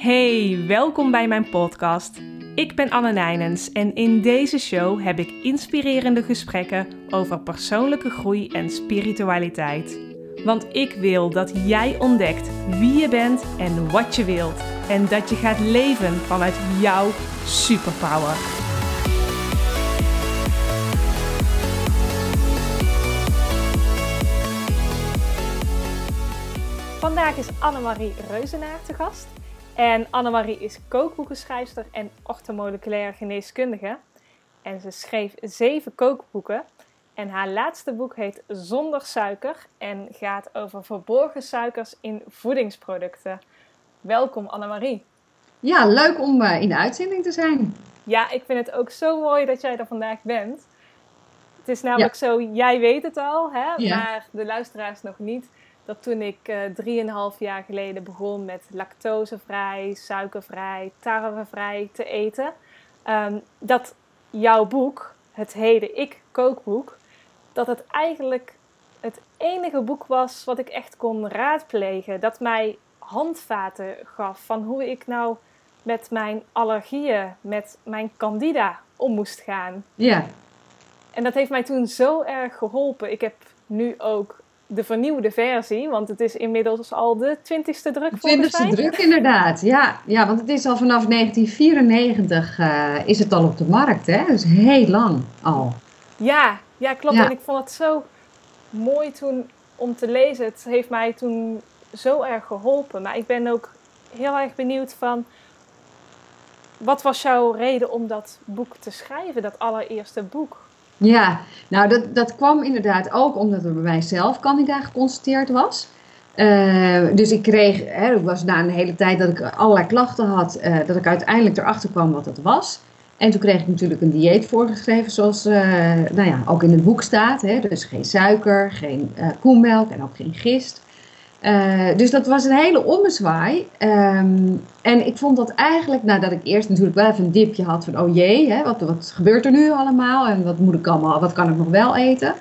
Hey, welkom bij mijn podcast. Ik ben Anne Nijnens en in deze show heb ik inspirerende gesprekken over persoonlijke groei en spiritualiteit. Want ik wil dat jij ontdekt wie je bent en wat je wilt. En dat je gaat leven vanuit jouw superpower. Vandaag is Annemarie Reuzenaar te gast. En Annemarie is kookboekenschrijfster en orthomoleculair geneeskundige. En ze schreef zeven kookboeken. En haar laatste boek heet Zonder suiker en gaat over verborgen suikers in voedingsproducten. Welkom Annemarie. Ja, leuk om uh, in de uitzending te zijn. Ja, ik vind het ook zo mooi dat jij er vandaag bent. Het is namelijk zo, jij weet het al, hè? Ja. maar de luisteraars nog niet dat toen ik uh, 3,5 jaar geleden begon met lactosevrij, suikervrij, tarwevrij te eten, um, dat jouw boek, het Heden Ik kookboek, dat het eigenlijk het enige boek was wat ik echt kon raadplegen. Dat mij handvaten gaf van hoe ik nou met mijn allergieën, met mijn candida om moest gaan. Ja. En dat heeft mij toen zo erg geholpen. Ik heb nu ook de vernieuwde versie, want het is inmiddels al de twintigste druk twintigste druk inderdaad, ja, ja. Want het is al vanaf 1994 uh, is het al op de markt, hè? Dus heel lang al. Ja, ja klopt. Ja. En ik vond het zo mooi toen om te lezen. Het heeft mij toen zo erg geholpen. Maar ik ben ook heel erg benieuwd van... Wat was jouw reden om dat boek te schrijven, dat allereerste boek? Ja, nou dat, dat kwam inderdaad ook omdat er bij mij zelf candida geconstateerd was. Uh, dus ik kreeg, hè, was na een hele tijd dat ik allerlei klachten had, uh, dat ik uiteindelijk erachter kwam wat het was. En toen kreeg ik natuurlijk een dieet voorgeschreven, zoals uh, nou ja, ook in het boek staat. Hè, dus geen suiker, geen koemelk en ook geen gist. Uh, dus dat was een hele ommezwaai. Um, en ik vond dat eigenlijk, nadat ik eerst natuurlijk wel even een dipje had van, oh jee, hè, wat, wat gebeurt er nu allemaal en wat moet ik allemaal, wat kan ik nog wel eten,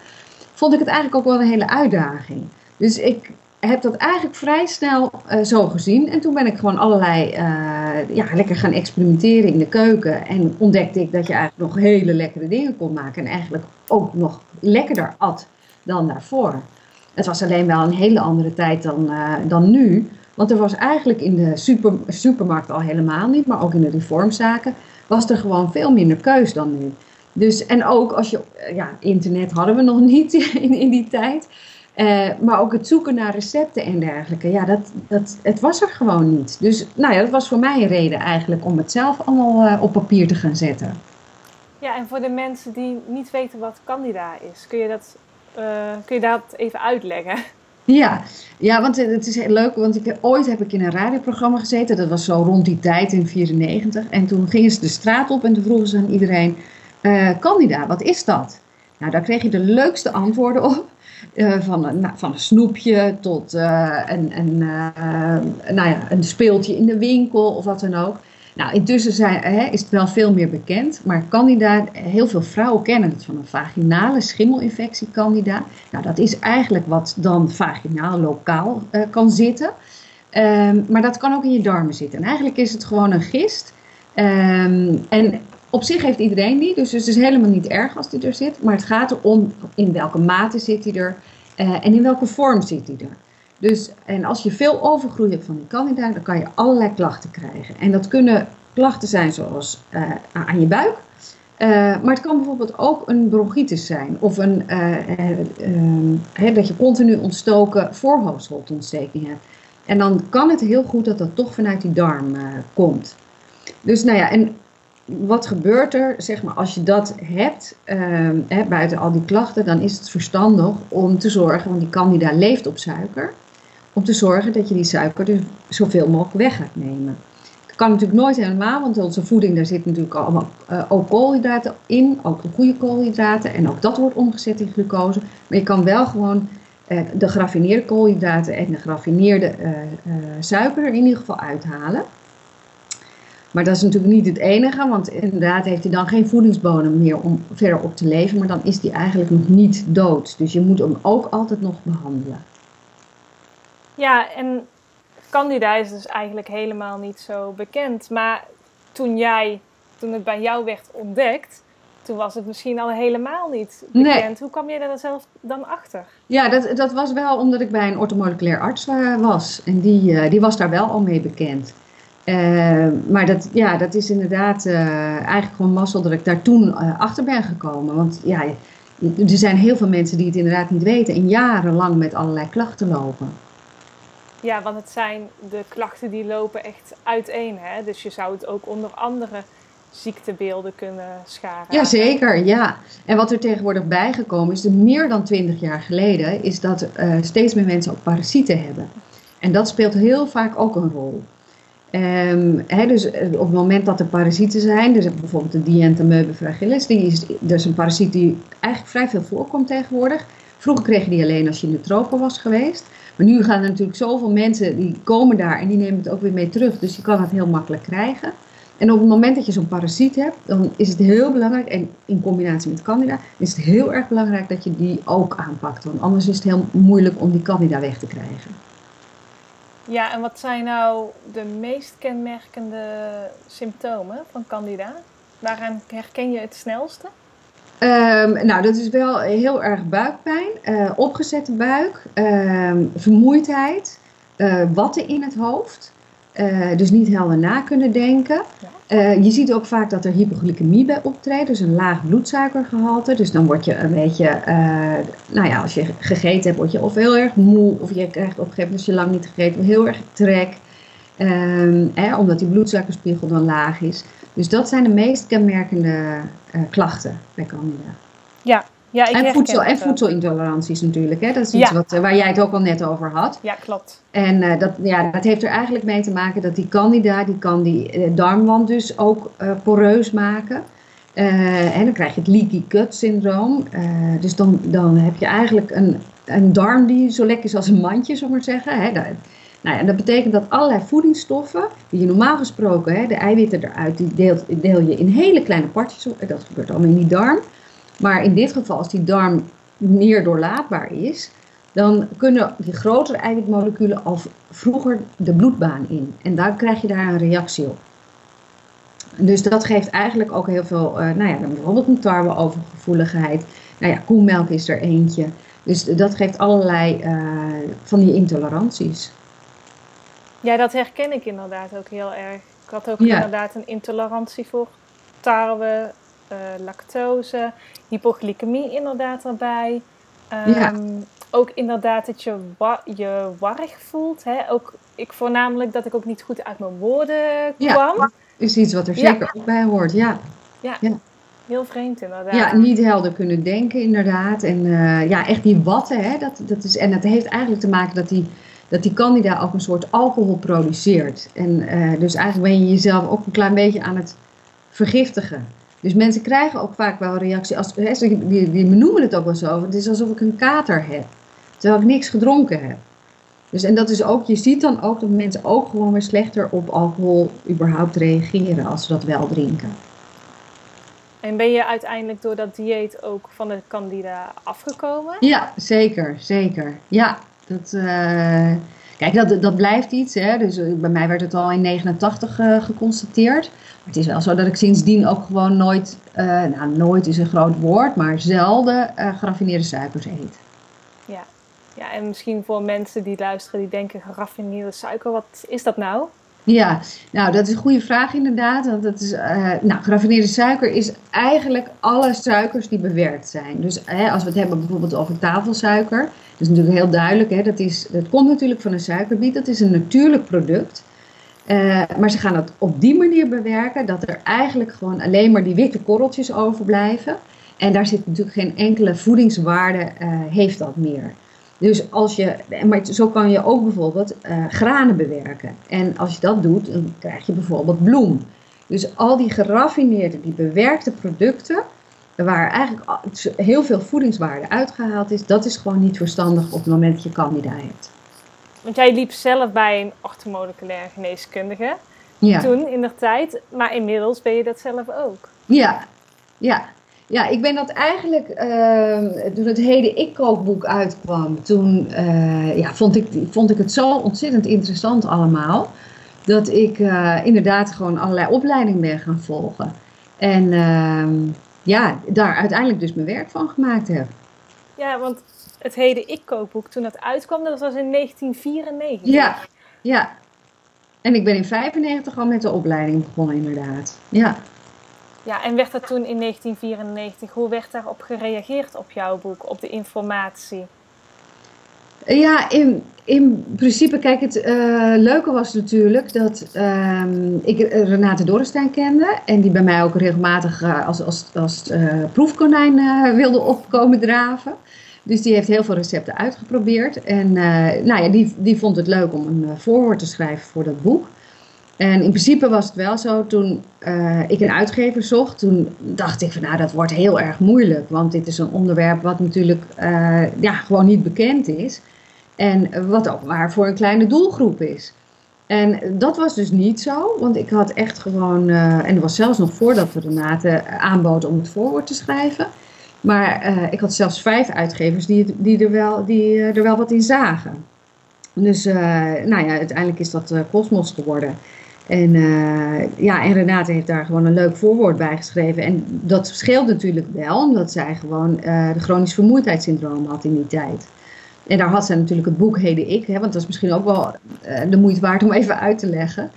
vond ik het eigenlijk ook wel een hele uitdaging. Dus ik heb dat eigenlijk vrij snel uh, zo gezien. En toen ben ik gewoon allerlei, uh, ja, lekker gaan experimenteren in de keuken. En ontdekte ik dat je eigenlijk nog hele lekkere dingen kon maken. En eigenlijk ook nog lekkerder at dan daarvoor. Het was alleen wel een hele andere tijd dan, uh, dan nu. Want er was eigenlijk in de super, supermarkt al helemaal niet, maar ook in de reformzaken, was er gewoon veel minder keus dan nu. Dus, en ook als je, ja, internet hadden we nog niet in, in die tijd. Uh, maar ook het zoeken naar recepten en dergelijke, ja, dat, dat, het was er gewoon niet. Dus nou ja, dat was voor mij een reden eigenlijk om het zelf allemaal op papier te gaan zetten. Ja, en voor de mensen die niet weten wat Candida is, kun je dat uh, kun je dat even uitleggen? Ja, ja, want het is heel leuk, want ik, ooit heb ik in een radioprogramma gezeten, dat was zo rond die tijd in 94. En toen gingen ze de straat op en toen vroegen ze aan iedereen, uh, wat is dat? Nou, daar kreeg je de leukste antwoorden op. Uh, van, nou, van een snoepje tot een, nou ja, een speeltje in de winkel of wat dan ook. Nou, intussen zijn, hè, is het wel veel meer bekend, maar candida, heel veel vrouwen kennen het van een vaginale schimmelinfectie candida. Nou, dat is eigenlijk wat dan vaginaal lokaal uh, kan zitten. Um, maar dat kan ook in je darmen zitten. En eigenlijk is het gewoon een gist. Um, en op zich heeft iedereen die, dus het is helemaal niet erg als die er zit. Maar het gaat erom in welke mate zit hij er uh, en in welke vorm zit hij er. Dus, en als je veel overgroei hebt van die candida, dan kan je allerlei klachten krijgen. En dat kunnen klachten zijn zoals uh, aan je buik. Uh, maar het kan bijvoorbeeld ook een bronchitis zijn. Of een, uh, dat je continu ontstoken voorhoofdholteontsteking hebt. En dan kan het heel goed dat dat toch vanuit die darm komt. Dus nou ja, en wat gebeurt er, zeg maar, als je dat hebt, hè, buiten al die klachten, dan is het verstandig om te zorgen, want die candida leeft op suiker om te zorgen dat je die suiker dus zoveel mogelijk weg gaat nemen. Dat kan natuurlijk nooit helemaal, want onze voeding, daar zit natuurlijk allemaal uh, ook koolhydraten in, ook de goede koolhydraten. En ook dat wordt omgezet in glucose. Maar je kan wel gewoon uh, de geraffineerde koolhydraten en de geraffineerde uh, suiker er in ieder geval uithalen. Maar dat is natuurlijk niet het enige, want inderdaad heeft hij dan geen voedingsbodem meer om verder op te leven. Maar dan is hij eigenlijk nog niet dood. Dus je moet hem ook altijd nog behandelen. Ja, en Candida is dus eigenlijk helemaal niet zo bekend. Maar toen jij, toen het bij jou werd ontdekt, toen was het misschien al helemaal niet bekend. Hoe kwam je daar zelf dan achter? Ja, dat, dat was wel omdat ik bij een orthomoleculair arts uh, was. En die, uh, die was daar wel al mee bekend. Uh, maar dat, ja, dat is inderdaad eigenlijk gewoon mazzel dat ik daar toen achter ben gekomen. Want ja, er zijn heel veel mensen die het inderdaad niet weten en jarenlang met allerlei klachten lopen. Ja, want het zijn de klachten die lopen echt uiteen. Hè? Dus je zou het ook onder andere ziektebeelden kunnen scharen. Jazeker, ja. En wat er tegenwoordig bijgekomen is, meer dan 20 jaar geleden, is dat uh, steeds meer mensen ook parasieten hebben. En dat speelt heel vaak ook een rol. Um, dus eh, op het moment dat er parasieten zijn, dus bijvoorbeeld de Dientamoeba fragilis, die is dus een parasiet die eigenlijk vrij veel voorkomt tegenwoordig. Vroeger kreeg je die alleen als je in de tropen was geweest. Maar nu gaan er natuurlijk zoveel mensen, die komen daar en die nemen het ook weer mee terug. Dus je kan het heel makkelijk krijgen. En op het moment dat je zo'n parasiet hebt, dan is het heel belangrijk, en in combinatie met candida, is het heel erg belangrijk dat je die ook aanpakt. Want anders is het heel moeilijk om die candida weg te krijgen. Ja, en wat zijn nou de meest kenmerkende symptomen van candida? Waaraan herken je het snelste? Um, nou, dat is wel heel erg buikpijn, uh, opgezette buik, uh, vermoeidheid, uh, watten in het hoofd. Uh, dus niet helder na kunnen denken. Uh, je ziet ook vaak dat er hypoglycemie bij optreedt, dus een laag bloedsuikergehalte. Dus dan word je een beetje, uh, nou ja, als je gegeten hebt, word je of heel erg moe, of je krijgt op een gegeven moment, als je lang niet gegeten heel erg trek. Hè, omdat die bloedsuikerspiegel dan laag is. Dus dat zijn de meest kenmerkende klachten bij Candida. Ja, ja, ik en, voedsel, en voedselintoleranties natuurlijk. Hè? Dat is iets wat, waar jij het ook al net over had. Ja, klopt. En uh, dat, ja, dat heeft er eigenlijk mee te maken dat die candida, die kan die darmwand dus ook poreus maken. en dan krijg je het leaky gut syndroom. dus dan, dan heb je eigenlijk een, een darm die zo lekker is als een mandje, zullen we maar zeggen. Hè? Dat, nou ja, dat betekent dat allerlei voedingsstoffen, die je normaal gesproken, hè, de eiwitten eruit, die deelt, deel je in hele kleine partjes. Dat gebeurt allemaal in die darm. Maar in dit geval, als die darm meer doorlaatbaar is, dan kunnen die grotere eiwitmoleculen al vroeger de bloedbaan in. En dan krijg je daar een reactie op. Dus dat geeft eigenlijk ook heel veel, uh, nou ja, bijvoorbeeld een tarweovergevoeligheid. Nou ja, koemelk is er eentje. Dus dat geeft allerlei uh, van die intoleranties. Ja, dat herken ik inderdaad ook heel erg. Ik had ook inderdaad een intolerantie voor tarwe, uh, lactose, hypoglycemie inderdaad erbij. Um, Ook inderdaad dat je, wa je warrig voelt. Hè? Ook, ik voornamelijk dat ik ook niet goed uit mijn woorden kwam. Ja, is iets wat er zeker ook bij hoort, ja. ja. Heel vreemd inderdaad. Ja, niet helder kunnen denken inderdaad. En uh, ja, echt die watten. Hè, dat, dat is, en dat heeft eigenlijk te maken dat die, dat die candida ook een soort alcohol produceert. En uh, dus eigenlijk ben je jezelf ook een klein beetje aan het vergiftigen. Dus mensen krijgen ook vaak wel een reactie. Als, die, die, die noemen het ook wel zo. Het is alsof ik een kater heb. Terwijl ik niks gedronken heb. Dus, en dat is ook, je ziet dan ook dat mensen ook gewoon weer slechter op alcohol überhaupt reageren als ze dat wel drinken. En ben je uiteindelijk door dat dieet ook van de candida afgekomen? Ja, zeker, zeker. Ja, dat, uh, kijk, dat, dat blijft iets. Hè. Dus eh, bij mij werd het al in 89 uh, geconstateerd het is wel zo dat ik sindsdien ook gewoon nooit, uh, nou nooit is een groot woord, maar zelden geraffineerde suikers eet. Ja. ja, en misschien voor mensen die luisteren die denken geraffineerde suiker, wat is dat nou? Ja, nou dat is een goede vraag inderdaad. Want dat is, uh, nou, geraffineerde suiker is eigenlijk alle suikers die bewerkt zijn. Dus hè, als we het hebben bijvoorbeeld over tafelsuiker, dat is natuurlijk heel duidelijk. Hè, dat, is, dat komt natuurlijk van een suikerbiet, dat is een natuurlijk product. Uh, maar ze gaan het op die manier bewerken dat er eigenlijk gewoon alleen maar die witte korreltjes overblijven. En daar zit natuurlijk geen enkele voedingswaarde, uh, heeft dat meer. Dus als je, maar zo kan je ook bijvoorbeeld uh, granen bewerken. En als je dat doet, dan krijg je bijvoorbeeld bloem. Dus al die geraffineerde, die bewerkte producten, waar eigenlijk heel veel voedingswaarde uitgehaald is, dat is gewoon niet verstandig op het moment dat je candida hebt. Want jij liep zelf bij een orthomoleculair geneeskundige ja. toen in de tijd, maar inmiddels ben je dat zelf ook. Ja, ja. Ja, ik ben dat eigenlijk, uh, toen het Heden Ik kookboek uitkwam, toen uh, ja, vond, ik, vond ik het zo ontzettend interessant allemaal. Dat ik uh, inderdaad gewoon allerlei opleidingen ben gaan volgen. En ehm, ja, daar uiteindelijk dus mijn werk van gemaakt heb. Ja, want het Heden Ik kookboek, toen dat uitkwam, dat was in 1994. Ja, ja. En ik ben in 95 al met de opleiding begonnen inderdaad. Ja. Ja, en werd dat toen in 1994, hoe werd daarop gereageerd op jouw boek, op de informatie? Ja, in, in principe, kijk, het uh, leuke was natuurlijk dat uh, ik Renate Dorrestein kende. En die bij mij ook regelmatig uh, als, als, als uh, proefkonijn wilde opkomen draven. Dus die heeft heel veel recepten uitgeprobeerd. En nou ja, die, die vond het leuk om een voorwoord te schrijven voor dat boek. En in principe was het wel zo, toen ik een uitgever zocht, toen dacht ik van nou dat wordt heel erg moeilijk. Want dit is een onderwerp wat natuurlijk ja, gewoon niet bekend is. En wat ook maar voor een kleine doelgroep is. En dat was dus niet zo, want ik had echt gewoon, uh, en dat was zelfs nog voordat we Renate aanbood om het voorwoord te schrijven. Maar ik had zelfs vijf uitgevers die, die, er, wel, die er wel wat in zagen. Dus nou ja, uiteindelijk is dat Cosmos geworden. En, ja, en Renate heeft daar gewoon een leuk voorwoord bij geschreven. En dat scheelt natuurlijk wel, omdat zij gewoon de chronisch vermoeidheidssyndroom had in die tijd. En daar had zij natuurlijk het boek Heden Ik, hè, want dat is misschien ook wel uh, de moeite waard om even uit te leggen.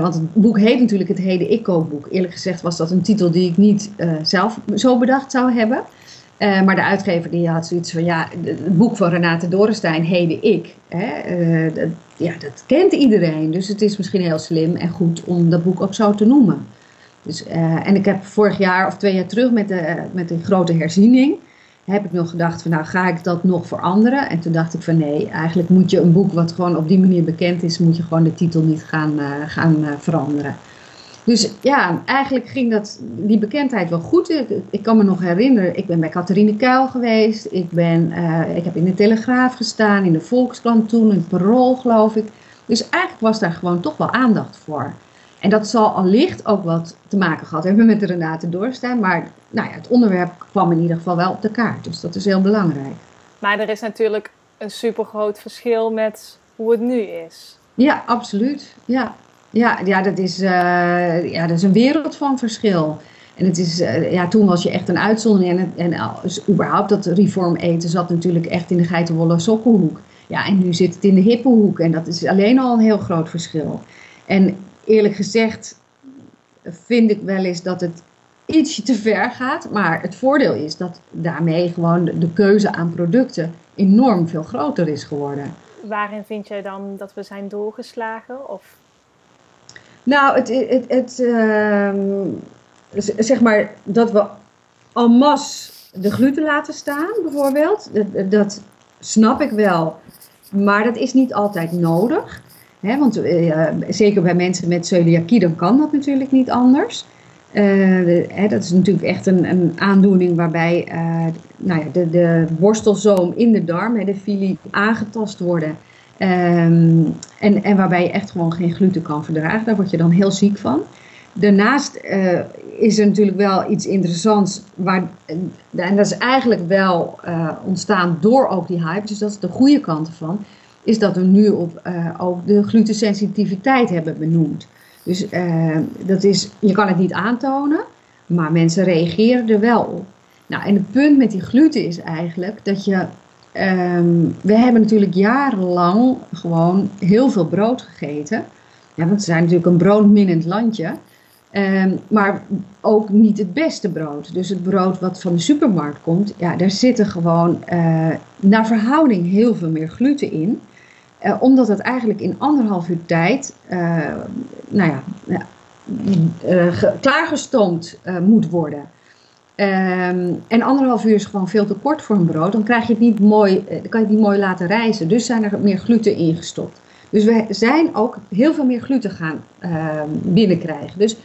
want het boek heet natuurlijk het Heden Ik kookboek. Eerlijk gezegd was dat een titel die ik niet zelf zo bedacht zou hebben. Maar de uitgever die had zoiets van, ja, het boek van Renate Dorenstein, Heden Ik, hè, dat, ja, dat kent iedereen. Dus het is misschien heel slim en goed om dat boek ook zo te noemen. Dus, en ik heb vorig jaar of twee jaar terug met de, met de grote herziening, heb ik nog gedacht van, nou ga ik dat nog veranderen? En toen dacht ik van, nee, eigenlijk moet je een boek wat gewoon op die manier bekend is, moet je gewoon de titel niet gaan, gaan veranderen. Dus ja, eigenlijk ging dat, die bekendheid wel goed. Ik, ik kan me nog herinneren, ik ben bij Catharine Kuil geweest. Ik, ben, uh, ik heb in de Telegraaf gestaan, in de Volkskrant toen, in Parool geloof ik. Dus eigenlijk was daar gewoon toch wel aandacht voor. En dat zal allicht ook wat te maken gehad hebben met de Renate Doorstein. Maar nou ja, het onderwerp kwam in ieder geval wel op de kaart. Dus dat is heel belangrijk. Maar er is natuurlijk een supergroot verschil met hoe het nu is. Ja, absoluut. Ja, ja, ja, dat is, uh, ja, dat is een wereld van verschil. En het is, uh, ja, toen was je echt een uitzondering. En, en uh, überhaupt dat reform eten zat natuurlijk echt in de geitenwolle sokkenhoek. Ja, en nu zit het in de hippenhoek. En dat is alleen al een heel groot verschil. En eerlijk gezegd vind ik wel eens dat het ietsje te ver gaat. Maar het voordeel is dat daarmee gewoon de, keuze aan producten enorm veel groter is geworden. Waarin vind jij dan dat we zijn doorgeslagen? Of nou, het, het, het uh, zeg maar dat we en masse de gluten laten staan, bijvoorbeeld. Dat, dat snap ik wel, maar dat is niet altijd nodig. Want uh, zeker bij mensen met celiakie, dan kan dat natuurlijk niet anders. De, hè, dat is natuurlijk echt een, een aandoening waarbij uh, nou ja, de, de borstelzoom in de darm, hè, de fili, aangetast worden. Um, en, en waarbij je echt gewoon geen gluten kan verdragen. Daar word je dan heel ziek van. Daarnaast is er natuurlijk wel iets interessants. Waar, en dat is eigenlijk wel ontstaan door ook die hype. Dus dat is de goede kant ervan. Is dat we nu op, uh, ook de glutensensitiviteit hebben benoemd. Dus dat is, je kan het niet aantonen. Maar mensen reageren er wel op. Nou, en het punt met die gluten is eigenlijk dat je Um, we hebben natuurlijk jarenlang gewoon heel veel brood gegeten. Ja, want we zijn natuurlijk een broodminnend landje. Um, maar ook niet het beste brood. Dus het brood wat van de supermarkt komt, ja, daar zitten gewoon uh, naar verhouding heel veel meer gluten in. Uh, omdat het eigenlijk in anderhalf uur tijd, uh, nou ja, klaargestoomd moet worden. Um, en anderhalf uur is gewoon veel te kort voor een brood. Dan, krijg je het niet mooi, eh, kan je het niet mooi laten rijzen. Dus zijn er meer gluten ingestopt. Dus we zijn ook heel veel meer gluten gaan uh, binnenkrijgen. Dus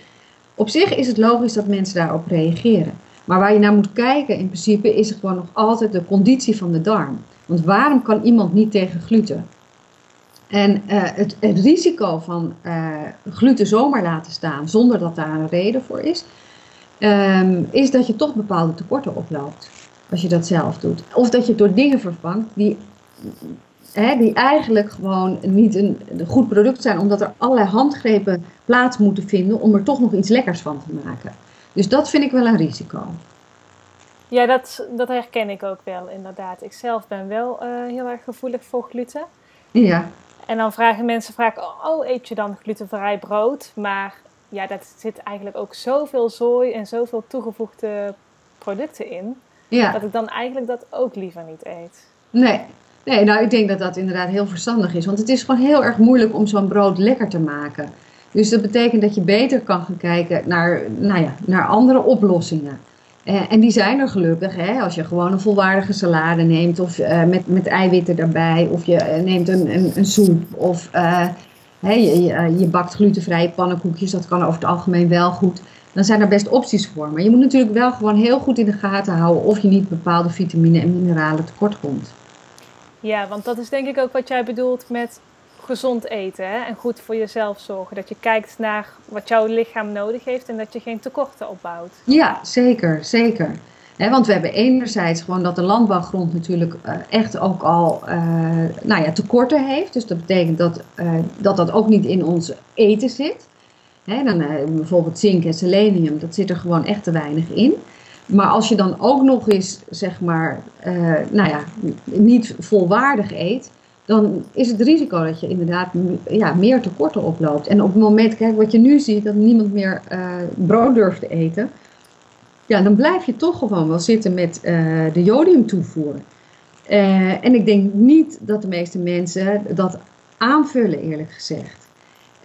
op zich is het logisch dat mensen daarop reageren. Maar waar je naar moet kijken in principe is gewoon nog altijd de conditie van de darm. Want waarom kan iemand niet tegen gluten? En uh, het, het, risico van uh, gluten zomaar laten staan zonder dat daar een reden voor is, ehm, is dat je toch bepaalde tekorten oploopt. Als je dat zelf doet. Of dat je het door dingen vervangt die, hè, die eigenlijk gewoon niet een, een goed product zijn, omdat er allerlei handgrepen plaats moeten vinden om er toch nog iets lekkers van te maken. Dus dat vind ik wel een risico. Ja, dat, dat herken ik ook wel inderdaad. Ik zelf ben wel uh, heel erg gevoelig voor gluten. Ja. En dan vragen mensen vaak, oh, eet je dan glutenvrij brood? Maar ja, dat zit eigenlijk ook zoveel zooi en zoveel toegevoegde producten in. Ja. Dat ik dan eigenlijk dat ook liever niet eet. Nee. nee, nou ik denk dat dat inderdaad heel verstandig is. Want het is gewoon heel erg moeilijk om zo'n brood lekker te maken. Dus dat betekent dat je beter kan gaan kijken naar, nou ja, naar andere oplossingen. Uh, en die zijn er gelukkig. Hè? Als je gewoon een volwaardige salade neemt of uh, met, met eiwitten erbij. Of je uh, neemt een, een, een, soep. Of je, je, je, bakt glutenvrije pannenkoekjes. Dat kan over het algemeen wel goed. Dan zijn er best opties voor. Maar je moet natuurlijk wel gewoon heel goed in de gaten houden of je niet bepaalde vitamine en mineralen tekort komt. Ja, want dat is denk ik ook wat jij bedoelt met gezond eten hè? en goed voor jezelf zorgen. Dat je kijkt naar wat jouw lichaam nodig heeft en dat je geen tekorten opbouwt. Ja, zeker, zeker. want we hebben enerzijds gewoon dat de landbouwgrond natuurlijk uh, echt ook al uh, nou ja, tekorten heeft. Dus dat betekent dat, uh, dat dat ook niet in ons eten zit. dan bijvoorbeeld zink en selenium, dat zit er gewoon echt te weinig in. Maar als je dan ook nog eens, zeg maar, nou ja, niet volwaardig eet, dan is het risico dat je inderdaad ja, meer tekorten oploopt. En op het moment, kijk wat je nu ziet, dat niemand meer uh, brood durft te eten. Ja, dan blijf je toch gewoon wel zitten met uh, de jodiumtoevoer. Uh, en ik denk niet dat de meeste mensen dat aanvullen, eerlijk gezegd.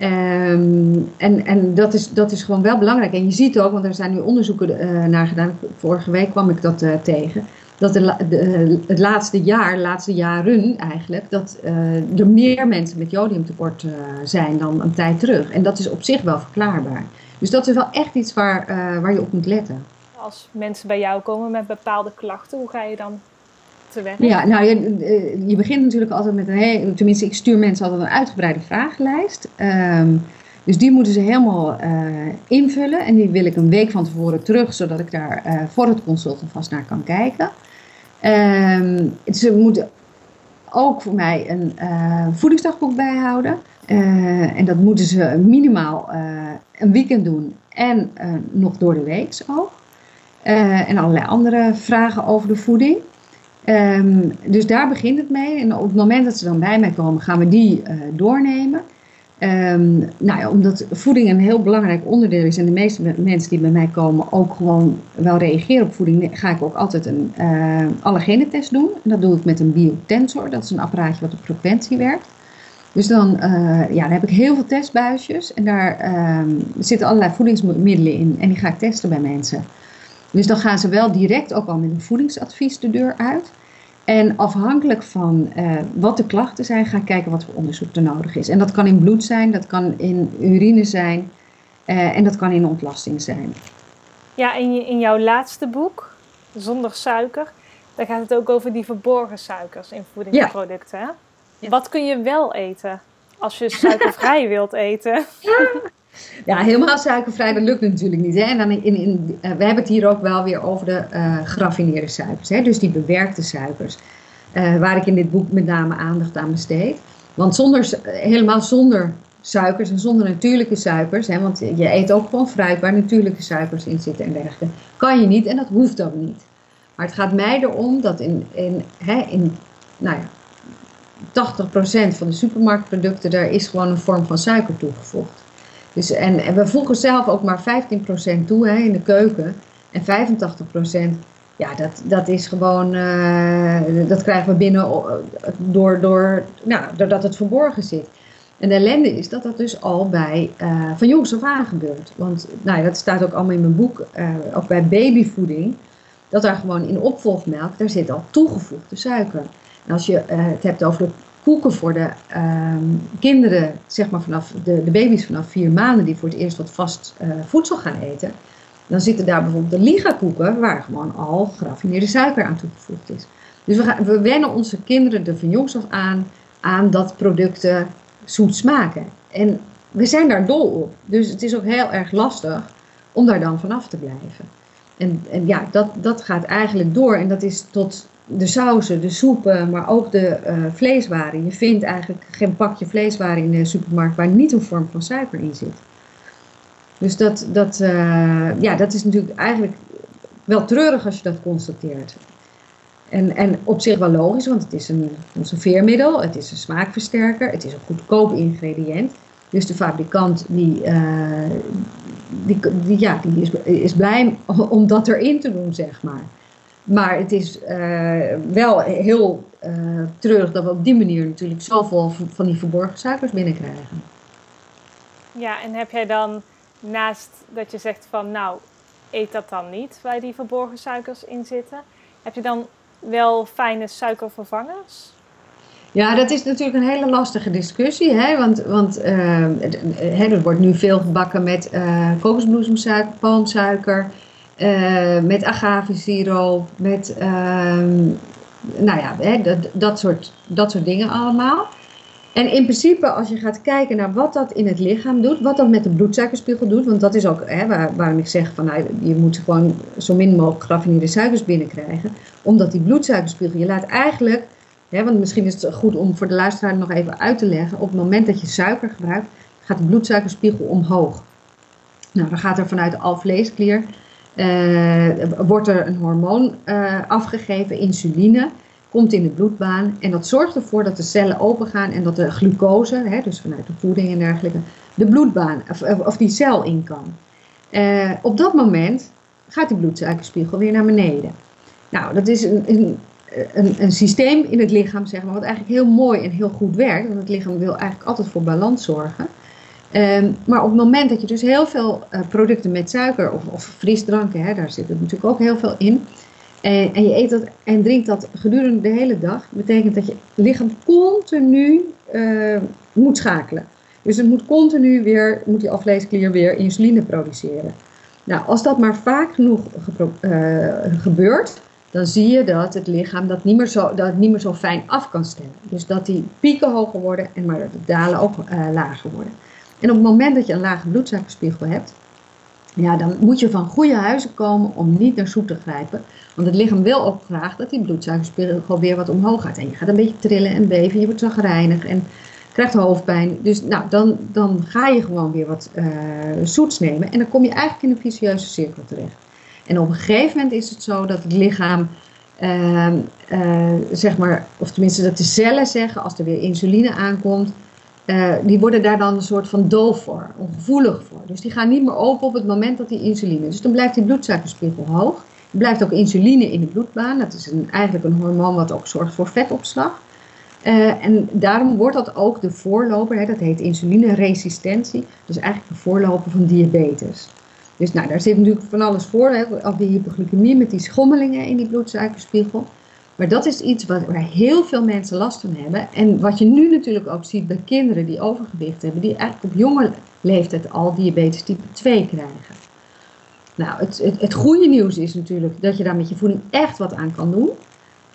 Um, en en dat, is, dat is gewoon wel belangrijk. En je ziet ook, want er zijn nu onderzoeken naar gedaan. Vorige week kwam ik dat tegen dat de, de, het laatste jaar, de laatste jaren eigenlijk, dat uh, er meer mensen met jodiumtekort uh, zijn dan een tijd terug. En dat is op zich wel verklaarbaar. Dus dat is wel echt iets waar, uh, waar je op moet letten. Als mensen bij jou komen met bepaalde klachten, hoe ga je dan te werk? Ja, nou, je, je begint natuurlijk altijd met een tenminste ik stuur mensen altijd een uitgebreide vragenlijst. Um, dus die moeten ze helemaal uh, invullen en die wil ik een week van tevoren terug, zodat ik daar uh, voor het consult vast naar kan kijken. Um, ze moeten ook voor mij een uh, voedingsdagboek bijhouden. En dat moeten ze minimaal een weekend doen en nog door de week ook. en allerlei andere vragen over de voeding. Um, dus daar begint het mee. En op het moment dat ze dan bij mij komen, gaan we die doornemen. Um, nou ja, omdat voeding een heel belangrijk onderdeel is en de meeste mensen die bij mij komen ook gewoon wel reageren op voeding, ga ik ook altijd een uh, allergenetest doen. En dat doe ik met een biotensor, dat is een apparaatje wat op frequentie werkt. Dus dan, uh, ja, dan heb ik heel veel testbuisjes en daar uh, zitten allerlei voedingsmiddelen in en die ga ik testen bij mensen. Dus dan gaan ze wel direct ook al met een voedingsadvies de deur uit. En afhankelijk van uh, wat de klachten zijn, ga ik kijken wat voor onderzoek er nodig is. En dat kan in bloed zijn, dat kan in urine zijn uh, en dat kan in ontlasting zijn. Ja, in, je, in jouw laatste boek, Zonder Suiker, daar gaat het ook over die verborgen suikers in voedingsproducten. Ja. Ja. Wat kun je wel eten als je suikervrij wilt eten? Ja. Helemaal suikervrij, dat lukt natuurlijk niet. Hè? En dan in, in, uh, we hebben het hier ook wel weer over de uh, suikers. Hè? Dus die bewerkte suikers. Uh, waar ik in dit boek met name aandacht aan besteed. Want zonder, helemaal zonder suikers en zonder natuurlijke suikers, hè, want je eet ook gewoon fruit waar natuurlijke suikers in zitten en dergelijke, kan je niet en dat hoeft ook niet. Maar het gaat mij erom dat in, in, hè, in nou ja, 80% van de supermarktproducten, daar is gewoon een vorm van suiker toegevoegd. Dus, en, en we voegen zelf ook maar 15% toe hè, in de keuken. En 85% ja, dat, dat is gewoon, uh, dat krijgen we binnen door, door, nou, doordat het verborgen zit. En de ellende is dat dat dus al bij, uh, van jongs af aan gebeurt. Want nou, dat staat ook allemaal in mijn boek, uh, ook bij babyvoeding, dat daar gewoon in opvolgmelk, daar zit al toegevoegde suiker. En als je het hebt over koeken voor de uh, kinderen, zeg maar vanaf de, de baby's vanaf vier maanden, die voor het eerst wat vast uh, voedsel gaan eten. Dan zitten daar bijvoorbeeld de liga-koeken, waar gewoon al geraffineerde suiker aan toegevoegd is. Dus we, gaan, we wennen onze kinderen er van jongs af aan aan dat producten zoet smaken. En we zijn daar dol op. Dus het is ook heel erg lastig om daar dan vanaf te blijven. En, en ja, dat, dat gaat eigenlijk door en dat is tot de sauzen, de soepen, maar ook de uh, vleeswaren. Je vindt eigenlijk geen pakje vleeswaren in de supermarkt waar niet een vorm van suiker in zit. Dus dat, dat, uh, ja, dat is natuurlijk eigenlijk wel treurig als je dat constateert. En, en op zich wel logisch, want het is een conserveermiddel, het is een smaakversterker, het is een goedkoop ingrediënt. Dus de fabrikant die, uh, die, die, ja, die is, is blij om dat erin te doen, zeg maar. Maar het is uh, wel heel uh, treurig dat we op die manier natuurlijk zoveel van die verborgen suikers binnenkrijgen. Ja, en heb jij dan naast dat je zegt van nou, eet dat dan niet waar die verborgen suikers in zitten, heb je dan wel fijne suikervervangers? Ja, dat is natuurlijk een hele lastige discussie. Hè? Want, want uh, er wordt nu veel gebakken met kokosbloesemsuiker, palmsuiker, uh, met agavesiroop, met ehm, nou ja, hè, dat, dat, soort, dat soort dingen allemaal. En in principe, als je gaat kijken naar wat dat in het lichaam doet, wat dat met de bloedsuikerspiegel doet, want dat is ook hè, waar, waarom ik zeg van nou, je moet gewoon zo min mogelijk geraffineerde suikers binnenkrijgen. Omdat die bloedsuikerspiegel, je laat eigenlijk, hè, want misschien is het goed om voor de luisteraar nog even uit te leggen, op het moment dat je suiker gebruikt, gaat de bloedsuikerspiegel omhoog. Nou, dan gaat er vanuit de alvleesklier, wordt er een hormoon uh, afgegeven, insuline komt in de bloedbaan en dat zorgt ervoor dat de cellen opengaan en dat de glucose, hè, dus vanuit de voeding en dergelijke, de bloedbaan of, die cel in kan. Uh, op dat moment gaat die bloedsuikerspiegel weer naar beneden. Nou, dat is een, een, een, een, systeem in het lichaam, zeg maar, wat eigenlijk heel mooi en heel goed werkt. Want het lichaam wil eigenlijk altijd voor balans zorgen. Um, maar op het moment dat je dus heel veel uh, producten met suiker of, of frisdranken, hè, daar zit het natuurlijk ook heel veel in, en, en, je eet dat en drinkt dat gedurende de hele dag, betekent dat je lichaam continu uh, moet schakelen. Dus het moet continu weer, moet die afleesklier weer insuline produceren. Nou, als dat maar vaak genoeg gebeurt, dan zie je dat het lichaam dat niet, meer zo, dat niet meer zo fijn af kan stellen. Dus dat die pieken hoger worden en maar dat de dalen ook lager worden. En op het moment dat je een lage bloedsuikerspiegel hebt, ja, dan moet je van goede huizen komen om niet naar soep te grijpen. Want het lichaam wil ook graag dat die bloedsuikerspiegel weer wat omhoog gaat. En je gaat een beetje trillen en beven, je wordt zagrijnig en krijgt hoofdpijn. Dus nou, dan, dan ga je gewoon weer wat uh, zoets nemen. En dan kom je eigenlijk in een vicieuze cirkel terecht. En op een gegeven moment is het zo dat het lichaam, uh, uh, zeg maar, of tenminste dat de cellen zeggen, als er weer insuline aankomt, uh, die worden daar dan een soort van doof voor, ongevoelig voor. Dus die gaan niet meer open op het moment dat die insuline. Dus dan blijft die bloedsuikerspiegel hoog. Er blijft ook insuline in de bloedbaan. Dat is eigenlijk een hormoon wat ook zorgt voor vetopslag. Uh, en daarom wordt dat ook de voorloper, hè, dat heet insulineresistentie. Dus eigenlijk de voorloper van diabetes. Dus nou, daar zit natuurlijk van alles voor. Hè, al die hypoglycemie met die schommelingen in die bloedsuikerspiegel. Maar dat is iets wat, waar heel veel mensen last van hebben. En wat je nu natuurlijk ook ziet bij kinderen die overgewicht hebben, die eigenlijk op jonge leeftijd al diabetes type 2 krijgen. Nou, het, het, goede nieuws is natuurlijk dat je daar met je voeding echt wat aan kan doen.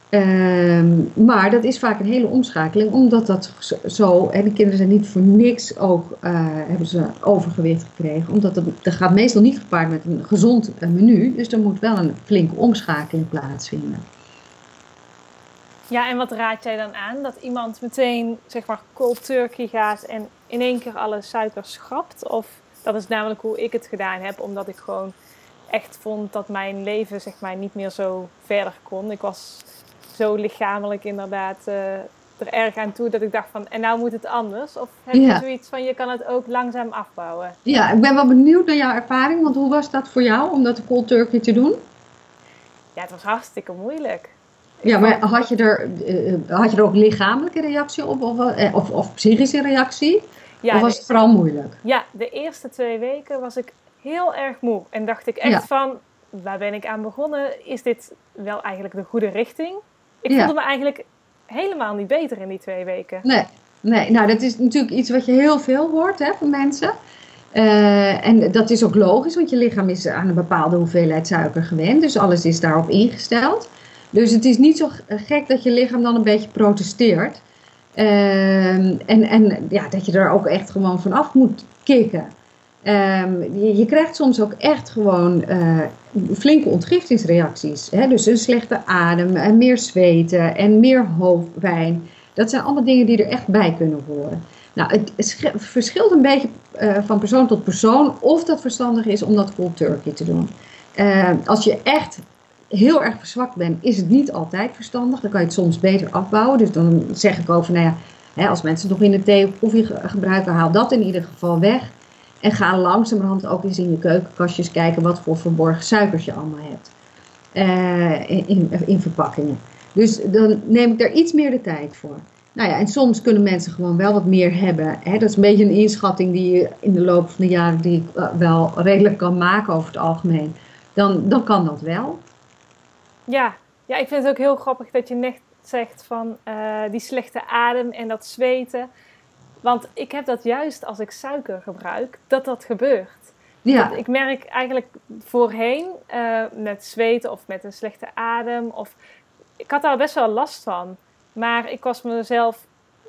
Um, maar dat is vaak een hele omschakeling, omdat dat zo, en de kinderen zijn niet voor niks ook, uh, hebben ze overgewicht gekregen. Omdat het, dat gaat meestal niet gepaard met een gezond menu, dus er moet wel een flinke omschakeling plaatsvinden. Ja, en wat raad jij dan aan? Dat iemand meteen, zeg maar, cold turkey gaat en in één keer alle suiker schrapt? Of dat is namelijk hoe ik het gedaan heb, omdat ik gewoon echt vond dat mijn leven, zeg maar, niet meer zo verder kon. Ik was zo lichamelijk inderdaad uh, er erg aan toe dat ik dacht van, en nou moet het anders? Of heb je zoiets van, je kan het ook langzaam afbouwen? Ja, ik ben wel benieuwd naar jouw ervaring, want hoe was dat voor jou om dat cold turkey te doen? Ja, het was hartstikke moeilijk. Ja, maar had je, er, uh, had je er ook lichamelijke reactie op of, uh, of, of psychische reactie? Ja, of was het vooral moeilijk? Ja, de eerste twee weken was ik heel erg moe. En dacht ik echt van, waar ben ik aan begonnen? Is dit wel eigenlijk de goede richting? Ik voelde me eigenlijk helemaal niet beter in die twee weken. Nee, nee. nou dat is natuurlijk iets wat je heel veel hoort hè, van mensen. Uh, en dat is ook logisch, want je lichaam is aan een bepaalde hoeveelheid suiker gewend. Dus alles is daarop ingesteld. Dus het is niet zo gek dat je lichaam dan een beetje protesteert. Uh, en en ja, dat je er ook echt gewoon vanaf moet kicken. Ehm, je, je, krijgt soms ook echt gewoon uh, flinke ontgiftingsreacties. Hè? Dus een slechte adem, en meer zweten en meer hoofdpijn. Dat zijn allemaal dingen die er echt bij kunnen horen. Nou, het verschilt een beetje uh, van persoon tot persoon of dat verstandig is om dat cold turkey te doen. Uh, als je echt heel erg verzwakt bent, is het niet altijd verstandig. Dan kan je het soms beter afbouwen. Dus dan zeg ik over, nou ja, hè, als mensen nog in de thee of koffie gebruiken, haal dat in ieder geval weg. En ga langzamerhand ook eens in je keukenkastjes kijken wat voor verborgen suikers je allemaal hebt. Uh, in, in, verpakkingen. Dus dan neem ik daar iets meer de tijd voor. Nou ja, en soms kunnen mensen gewoon wel wat meer hebben. Hè? Dat is een beetje een inschatting die je in de loop van de jaren die ik eh, wel redelijk kan maken over het algemeen. Dan, dan kan dat wel. Ja. ja, ik vind het ook heel grappig dat je net zegt van uh, die slechte adem en dat zweten. Want ik heb dat juist als ik suiker gebruik, dat dat gebeurt. Ja. ik merk eigenlijk voorheen uh, met zweten of met een slechte adem. Of, ik had daar best wel last van. Maar ik was mezelf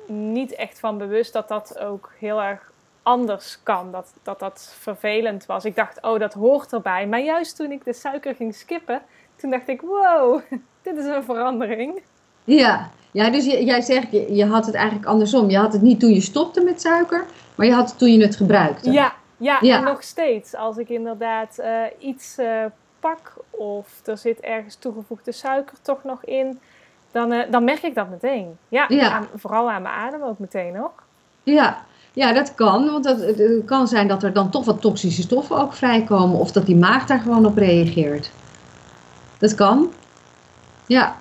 niet echt van bewust dat dat ook heel erg anders kan. Dat, dat dat vervelend was. Ik dacht, oh, dat hoort erbij. Maar juist toen ik de suiker ging skippen, toen dacht ik, wow, dit is een verandering. Ja, ja dus jij zegt, je, je had het eigenlijk andersom. Je had het niet toen je stopte met suiker, maar je had het toen je het gebruikte. Ja, ja, ja. en nog steeds. Als ik inderdaad uh, iets uh, pak of er zit ergens toegevoegde suiker toch nog in, dan, uh, dan merk ik dat meteen. Ja, ja. vooral aan mijn adem ook meteen hoor. Ja, ja, dat kan. Want het, het, kan zijn dat er dan toch wat toxische stoffen ook vrijkomen. Of dat die maag daar gewoon op reageert. Dat kan. Ja.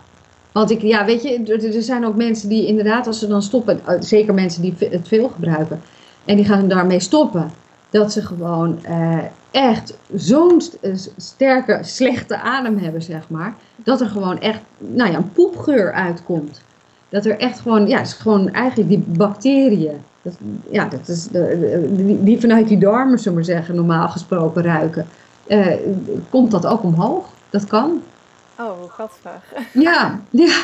Want ik, ja, weet je, er, zijn ook mensen die inderdaad, als ze dan stoppen, eh, zeker mensen die het veel gebruiken, en die gaan daarmee stoppen, dat ze gewoon uh, echt zo'n eh, sterke, slechte adem hebben, zeg maar, dat er gewoon echt, nou ja, een poepgeur uitkomt. Dat er echt gewoon, ja, is gewoon eigenlijk die bacteriën, dat, ja, dat is die, die, vanuit die darmen, zullen we zeggen, normaal gesproken ruiken, uh, komt dat ook omhoog. Dat kan. Oh, gadver. Ja, ja.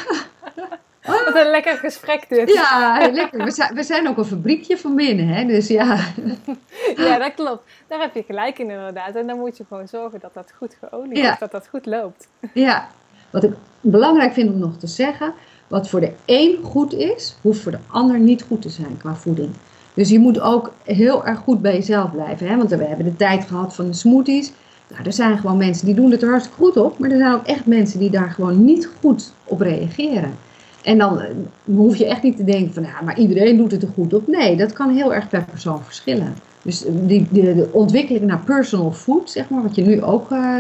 Wat een lekker gesprek dit. Ja, lekker. We zijn, we zijn ook een fabriekje van binnen, hè? Dus ja. Ja, dat klopt. Daar heb je gelijk in inderdaad. En dan moet je gewoon zorgen dat dat goed geolied is, dat dat goed loopt. Ja. Wat ik belangrijk vind om nog te zeggen, wat voor de een goed is, hoeft voor de ander niet goed te zijn qua voeding. Dus je moet ook heel erg goed bij jezelf blijven. Hè? Want we hebben de tijd gehad van de smoothies. Nou, er zijn gewoon mensen die doen het er hartstikke goed op, maar er zijn ook echt mensen die daar gewoon niet goed op reageren. En dan eh, hoef je echt niet te denken van, ja, maar iedereen doet het er goed op. Nee, dat kan heel erg per persoon verschillen. Dus eh, die, de, ontwikkeling naar personal food, zeg maar, wat je nu ook uh,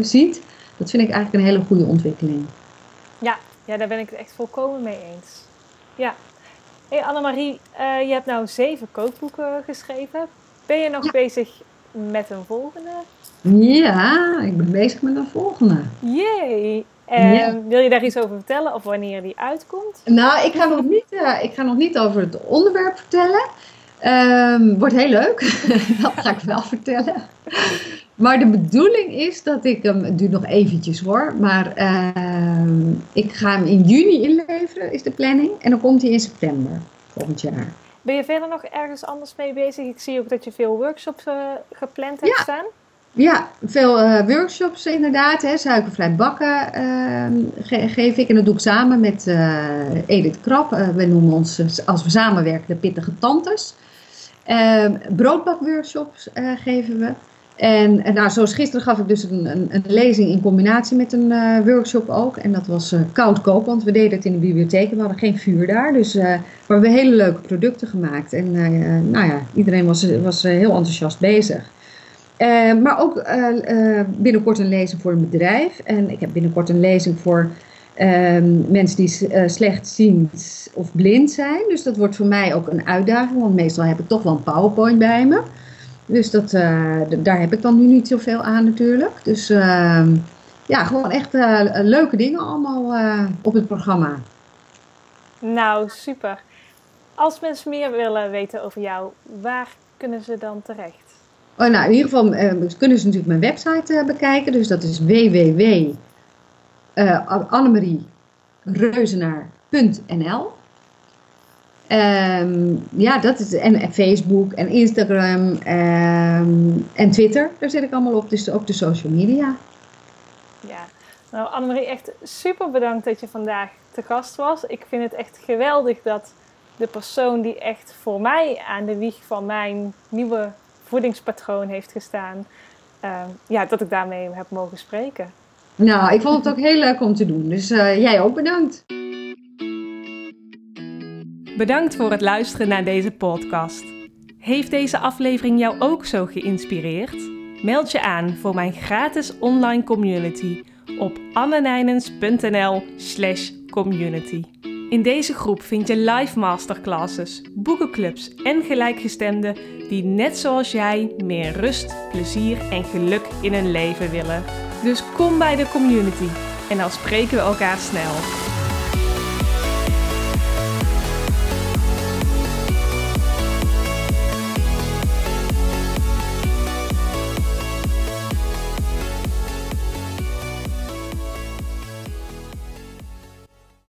ziet, dat vind ik eigenlijk een hele goede ontwikkeling. Ja, ja daar ben ik het echt volkomen mee eens. Ja. Hey Annemarie, uh, je hebt nou zeven kookboeken geschreven. Ben je nog bezig met een volgende? Ja, ik ben bezig met een volgende. Jee! En wil je daar iets over vertellen of wanneer die uitkomt? Nou, ik ga nog niet, uh, ik ga nog niet over het onderwerp vertellen. Um, wordt heel leuk. dat ga ik wel vertellen. Maar de bedoeling is dat ik hem, het duurt nog eventjes hoor, maar uh, ik ga hem in juni inleveren, is de planning. En dan komt hij in september volgend jaar. Ben je verder nog ergens anders mee bezig? Ik zie ook dat je veel workshops uh, gepland hebt staan. Ja, veel uh, workshops inderdaad. Hè. Suikervrij bakken uh, geef ik. En dat doe ik samen met uh, Edith Krap. we noemen ons, als we samenwerken, de Pittige Tantes. Ehm, broodbakworkshops geven we. En, nou, zoals gisteren gaf ik dus een, een, een lezing in combinatie met een workshop ook. En dat was koud koken, want we deden het in de bibliotheek. We hadden geen vuur daar. Dus maar we hebben hele leuke producten gemaakt. En nou ja, iedereen was, was heel enthousiast bezig. Uh, maar ook uh, uh, binnenkort een lezing voor een bedrijf. En ik heb binnenkort een lezing voor ehm, mensen die slechtziend of blind zijn. Dus dat wordt voor mij ook een uitdaging, want meestal heb ik toch wel een PowerPoint bij me. Dus dat, daar heb ik dan nu niet zoveel aan natuurlijk. Dus ehm, ja, gewoon echt leuke dingen allemaal op het programma. Nou, super. Als mensen meer willen weten over jou, waar kunnen ze dan terecht? Oh, nou, in ieder geval kunnen ze natuurlijk mijn website bekijken. Dus dat is www.annemariereuzenaar.nl Um, ja, dat is, en, Facebook en Instagram um, en Twitter, daar zit ik allemaal op, dus ook de social media. Ja, nou Annemarie, echt super bedankt dat je vandaag te gast was. Ik vind het echt geweldig dat de persoon die echt voor mij aan de wieg van mijn nieuwe voedingspatroon heeft gestaan, uh, ja, dat ik daarmee heb mogen spreken. Nou, ik vond het ook heel leuk om te doen, dus uh, jij ook bedankt. Bedankt voor het luisteren naar deze podcast. Heeft deze aflevering jou ook zo geïnspireerd? Meld je aan voor mijn gratis online community op annenijnens.nl/slash community. In deze groep vind je live masterclasses, boekenclubs en gelijkgestemden die net zoals jij meer rust, plezier en geluk in hun leven willen. Dus kom bij de community en dan spreken we elkaar snel.